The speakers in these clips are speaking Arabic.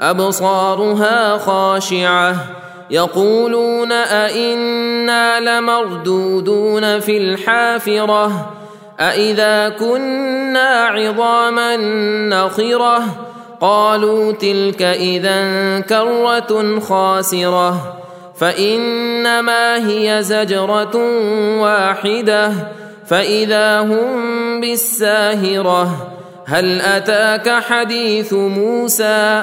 أبصارها خاشعة. يقولون أئنا لمردودون في الحافرة. أإذا كنا عظاما نخرة. قالوا تلك إذا كرة خاسرة. فإنما هي زجرة واحدة. فإذا هم بالساهرة. هل أتاك حديث موسى؟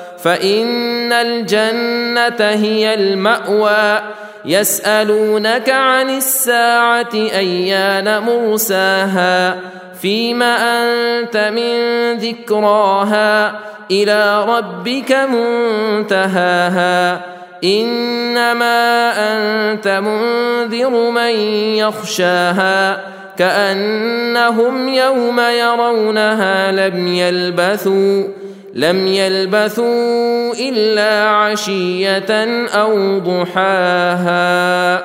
فإن الجنة هي المأوى. يسألونك عن الساعة أيان مرساها. فيم أنت من ذكراها. إلى ربك منتهاها. إنما أنت منذر من يخشاها. كأنهم يوم يرونها لم يلبثوا. لم يلبثوا إلا عشية أو ضحاها.